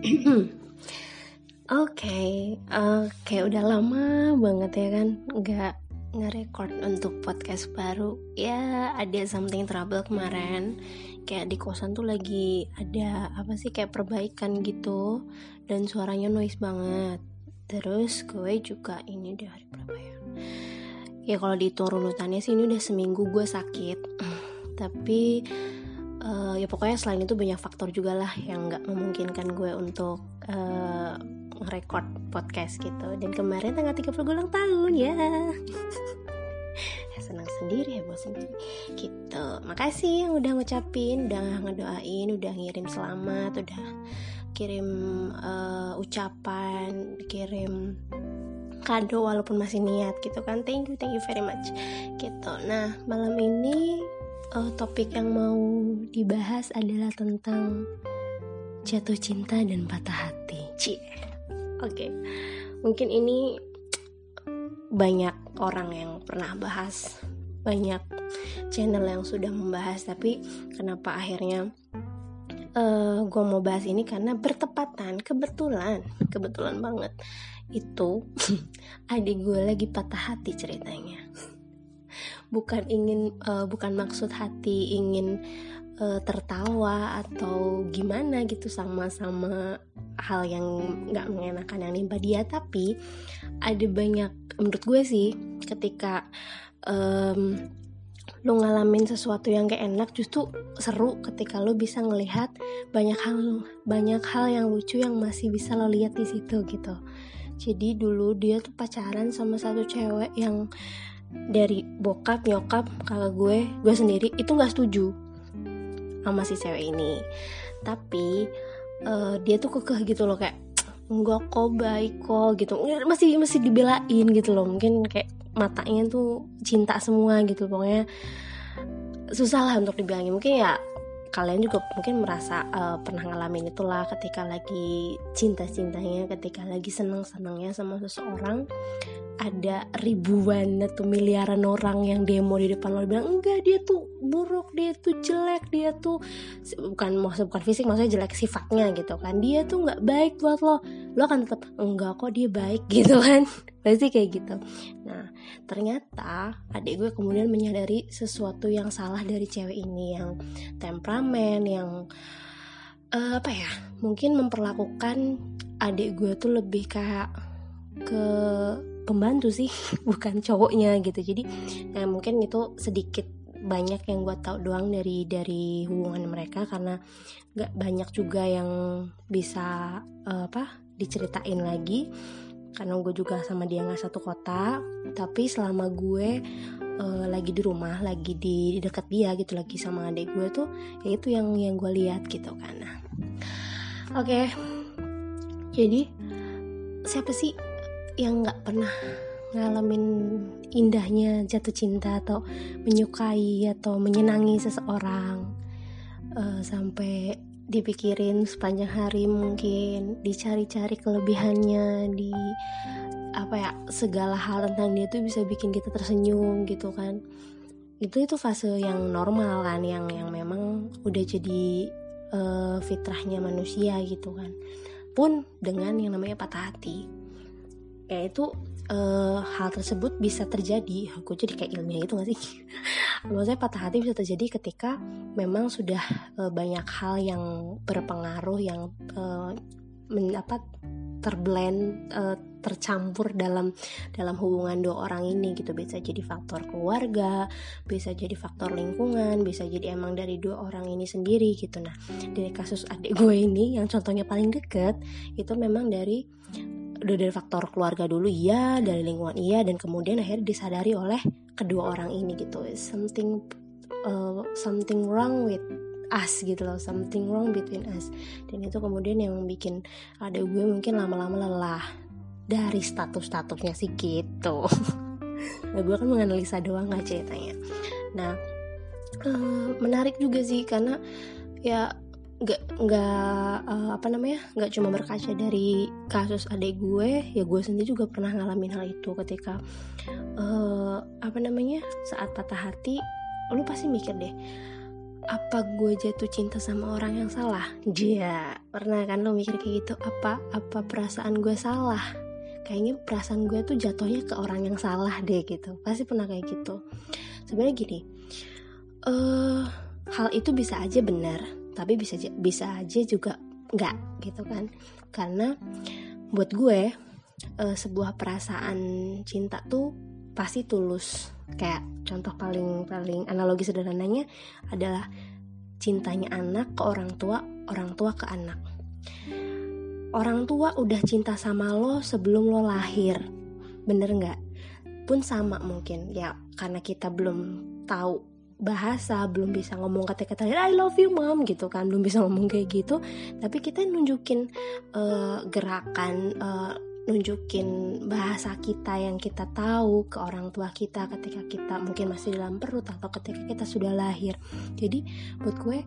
Oke, oke udah lama banget ya kan nggak nge-record untuk podcast baru. Ya ada something trouble kemarin. Kayak di kosan tuh lagi ada apa sih kayak perbaikan gitu dan suaranya noise banget. Terus gue juga ini udah hari berapa ya? Ya kalau dihitung runutannya sih ini udah seminggu gue sakit. Tapi uh, ya pokoknya selain itu banyak faktor juga lah yang nggak memungkinkan gue untuk uh, nge-record podcast gitu. Dan kemarin tanggal 30 gue ulang tahun ya. Senang sendiri ya bos sendiri. Gitu. Makasih yang udah ngucapin udah ngedoain udah ngirim selamat udah kirim uh, ucapan kirim kado walaupun masih niat gitu kan. Thank you thank you very much. Gitu. Nah malam ini uh, topik yang mau dibahas adalah tentang jatuh cinta dan patah hati. Cie. Oke. Okay. mungkin ini banyak orang yang pernah bahas banyak channel yang sudah membahas tapi kenapa akhirnya uh, eh, gue mau bahas ini? Karena bertepatan kebetulan kebetulan banget itu adik gue lagi patah hati ceritanya bukan ingin uh, bukan maksud hati ingin uh, tertawa atau gimana gitu sama-sama hal yang nggak mengenakan yang nimpa dia. Tapi ada banyak menurut gue sih ketika um, lo ngalamin sesuatu yang gak enak justru seru ketika lo bisa ngelihat banyak hal banyak hal yang lucu yang masih bisa lo lihat di situ gitu. Jadi dulu dia tuh pacaran sama satu cewek yang dari bokap nyokap kakak gue gue sendiri itu nggak setuju sama si cewek ini. Tapi uh, dia tuh kekeh gitu loh kayak enggak kok baik kok gitu. Masih masih dibelain gitu loh. Mungkin kayak matanya tuh cinta semua gitu pokoknya susah lah untuk dibilangin. Mungkin ya kalian juga mungkin merasa uh, pernah ngalamin itulah ketika lagi cinta-cintanya ketika lagi seneng-senengnya sama seseorang ada ribuan atau miliaran orang yang demo di depan lo. Bilang enggak dia tuh buruk dia tuh jelek dia tuh bukan maksud bukan fisik maksudnya jelek sifatnya gitu kan. Dia tuh nggak baik buat lo. Lo akan tetap enggak kok dia baik gitu kan. Pasti kayak gitu. Nah ternyata adik gue kemudian menyadari sesuatu yang salah dari cewek ini yang temperamen yang uh, apa ya mungkin memperlakukan adik gue tuh lebih kayak ke pembantu sih bukan cowoknya gitu. Jadi ya mungkin itu sedikit banyak yang gue tau doang dari dari hubungan mereka karena nggak banyak juga yang bisa uh, apa diceritain lagi. Karena gue juga sama dia nggak satu kota tapi selama gue uh, lagi di rumah lagi di, di dekat dia gitu lagi sama adik gue tuh ya itu yang yang gue lihat gitu kan. Oke. Okay. jadi siapa sih yang nggak pernah ngalamin indahnya jatuh cinta atau menyukai atau menyenangi seseorang uh, sampai dipikirin sepanjang hari mungkin dicari-cari kelebihannya di apa ya segala hal tentang dia tuh bisa bikin kita tersenyum gitu kan. Itu itu fase yang normal kan yang yang memang udah jadi uh, fitrahnya manusia gitu kan. Pun dengan yang namanya patah hati ya itu uh, hal tersebut bisa terjadi. Aku jadi kayak ilmiah itu gak sih? Maksudnya patah hati bisa terjadi ketika memang sudah uh, banyak hal yang berpengaruh yang uh, men, apa terblend uh, tercampur dalam dalam hubungan dua orang ini gitu. Bisa jadi faktor keluarga bisa jadi faktor lingkungan bisa jadi emang dari dua orang ini sendiri gitu. Nah dari kasus adik gue ini yang contohnya paling deket itu memang dari udah dari faktor keluarga dulu iya dari lingkungan iya dan kemudian akhirnya disadari oleh kedua orang ini gitu. Something uh, something wrong with us gitu loh something wrong between us. Dan itu kemudian yang bikin ada gue mungkin lama-lama lelah dari status-statusnya sih gitu. Nah gue kan menganalisa doang nggak ceritanya. Nah uh, menarik juga sih karena ya nggak nggak uh, apa namanya nggak cuma berkaca dari kasus adik gue ya gue sendiri juga pernah ngalamin hal itu ketika uh, apa namanya saat patah hati lu pasti mikir deh apa gue jatuh cinta sama orang yang salah? Dia pernah kan lo mikir kayak gitu? Apa apa perasaan gue salah? Kayaknya perasaan gue tuh jatuhnya ke orang yang salah deh gitu. Pasti pernah kayak gitu. Sebenarnya gini, uh, hal itu bisa aja benar, tapi bisa bisa aja juga enggak gitu kan? Karena buat gue uh, sebuah perasaan cinta tuh pasti tulus. Kayak contoh paling paling analogi sederhananya adalah cintanya anak ke orang tua orang tua ke anak. Orang tua udah cinta sama lo sebelum lo lahir. Bener nggak? Pun sama mungkin ya karena kita belum tahu bahasa belum bisa ngomong kata-kata I love you mom gitu kan belum bisa ngomong kayak gitu. Tapi kita nunjukin uh, gerakan uh, nunjukin bahasa kita yang kita tahu ke orang tua kita ketika kita mungkin masih dalam perut atau ketika kita sudah lahir. Jadi buat gue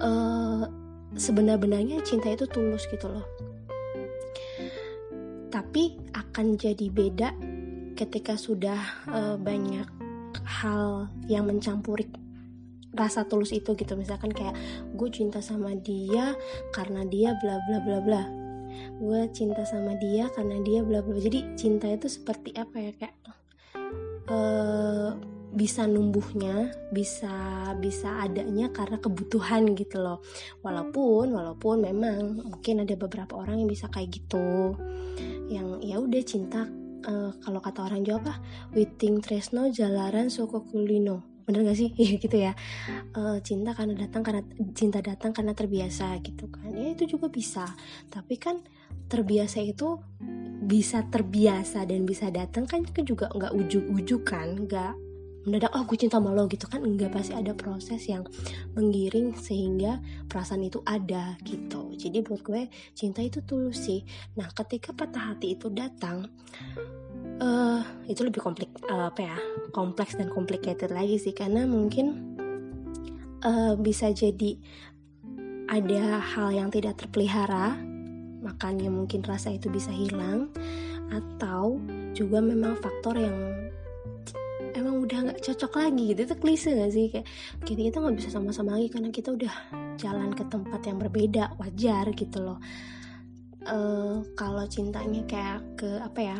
uh, sebenar-benarnya cinta itu tulus gitu loh. Tapi akan jadi beda ketika sudah uh, banyak hal yang mencampuri rasa tulus itu gitu. Misalkan kayak gue cinta sama dia karena dia bla bla bla bla. Gue cinta sama dia karena dia bla bla jadi cinta itu seperti apa ya? Kayak uh, bisa numbuhnya bisa bisa adanya karena kebutuhan gitu loh. Walaupun walaupun memang mungkin ada beberapa orang yang bisa kayak gitu. Yang ya udah cinta uh, kalau kata orang Jawa apa? Witing tresno jalaran soko kulino. Bener gak sih? Iya gitu ya. Uh, cinta karena datang karena cinta datang karena terbiasa gitu kan. Ya itu juga bisa. Tapi kan terbiasa itu bisa terbiasa dan bisa datang kan itu juga nggak ujuk-ujuk kan? Nggak mendadak oh gue cinta sama lo gitu kan. Enggak pasti ada proses yang menggiring sehingga perasaan itu ada gitu. Jadi buat gue cinta itu tulus sih. Nah ketika patah hati itu datang uh, itu lebih kompleks uh, apa ya kompleks dan complicated lagi sih. Karena mungkin uh, bisa jadi ada hal yang tidak terpelihara makanya mungkin rasa itu bisa hilang atau juga memang faktor yang emang udah nggak cocok lagi gitu. Itu klise gak sih? Kayak kita kita nggak bisa sama-sama lagi karena kita udah jalan ke tempat yang berbeda. Wajar gitu loh. Uh, kalau cintanya kayak ke apa ya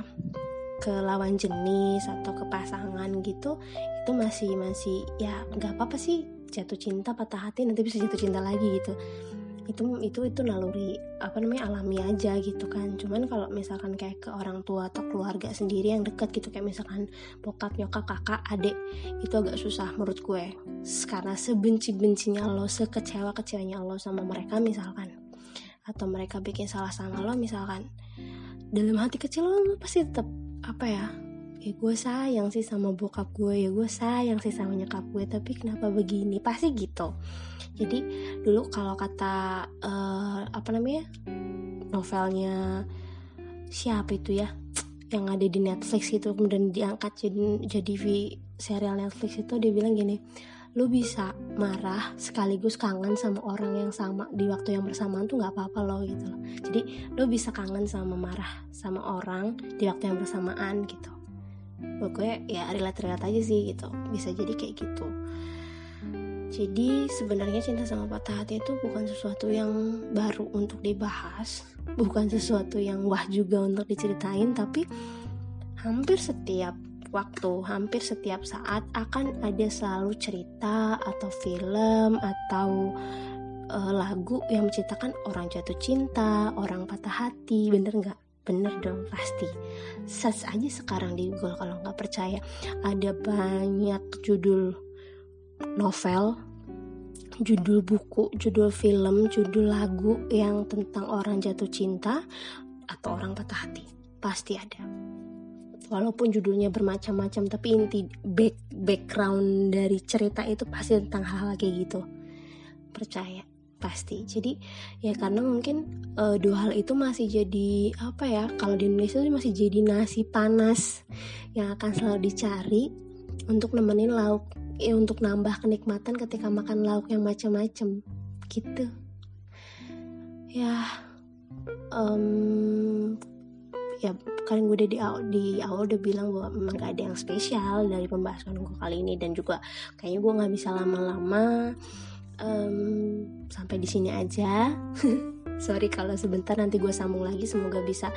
ke lawan jenis atau ke pasangan gitu itu masih masih ya nggak apa apa sih. Jatuh cinta patah hati nanti bisa jatuh cinta lagi gitu itu itu itu naluri apa namanya alami aja gitu kan. Cuman kalau misalkan kayak ke orang tua atau keluarga sendiri yang dekat gitu kayak misalkan bokap nyokap kakak adik itu agak susah menurut gue. Karena sebenci bencinya lo sekecewa kecewanya lo sama mereka misalkan. Atau mereka bikin salah sama lo misalkan. Dalam hati kecil lo, lo pasti tetap apa ya ya gue sayang sih sama bokap gue ya gue sayang sih sama nyokap gue tapi kenapa begini? Pasti gitu. Jadi dulu kalau kata uh, apa namanya novelnya siapa itu ya yang ada di Netflix itu kemudian diangkat jadi jadi serial Netflix itu dia bilang gini lu bisa marah sekaligus kangen sama orang yang sama di waktu yang bersamaan tuh nggak apa-apa loh gitu loh. Jadi lu bisa kangen sama marah sama orang di waktu yang bersamaan gitu gue ya relate-relate aja sih gitu. Bisa jadi kayak gitu. Jadi sebenarnya cinta sama patah hati itu bukan sesuatu yang baru untuk dibahas. Bukan sesuatu yang wah juga untuk diceritain tapi hampir setiap waktu hampir setiap saat akan ada selalu cerita atau film atau uh, lagu yang menceritakan orang jatuh cinta, orang patah hati, bener nggak? Bener dong pasti. Search aja sekarang di Google kalau nggak percaya. Ada banyak judul novel, judul buku, judul film, judul lagu yang tentang orang jatuh cinta atau orang patah hati. Pasti ada walaupun judulnya bermacam-macam tapi inti back background dari cerita itu pasti tentang hal-hal kayak gitu percaya pasti. Jadi ya karena mungkin uh, dua hal itu masih jadi apa ya kalau di Indonesia itu masih jadi nasi panas yang akan selalu dicari untuk nemenin lauk ya untuk nambah kenikmatan ketika makan lauk yang macam-macam gitu. Ya um, ya kalian gue udah di awal, di awal udah bilang bahwa memang gak ada yang spesial dari pembahasan gue kali ini dan juga kayaknya gue nggak bisa lama-lama um, sampai di sini aja. Sorry kalau sebentar nanti gue sambung lagi semoga bisa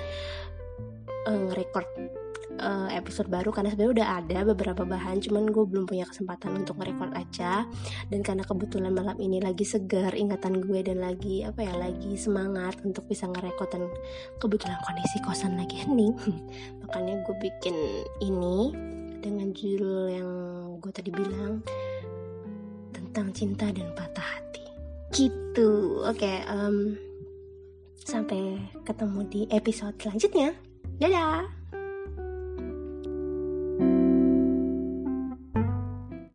uh, nge-record uh, episode baru karena sebenarnya udah ada beberapa bahan cuman gue belum punya kesempatan untuk nge-record aja. Dan karena kebetulan malam ini lagi segar ingatan gue dan lagi apa ya lagi semangat untuk bisa nge-record dan kebetulan kondisi kosan lagi hening. Makanya gue bikin ini dengan judul yang gue tadi bilang tentang cinta dan patah hati. Gitu. Oke okay, um, sampai ketemu di episode selanjutnya. Dadah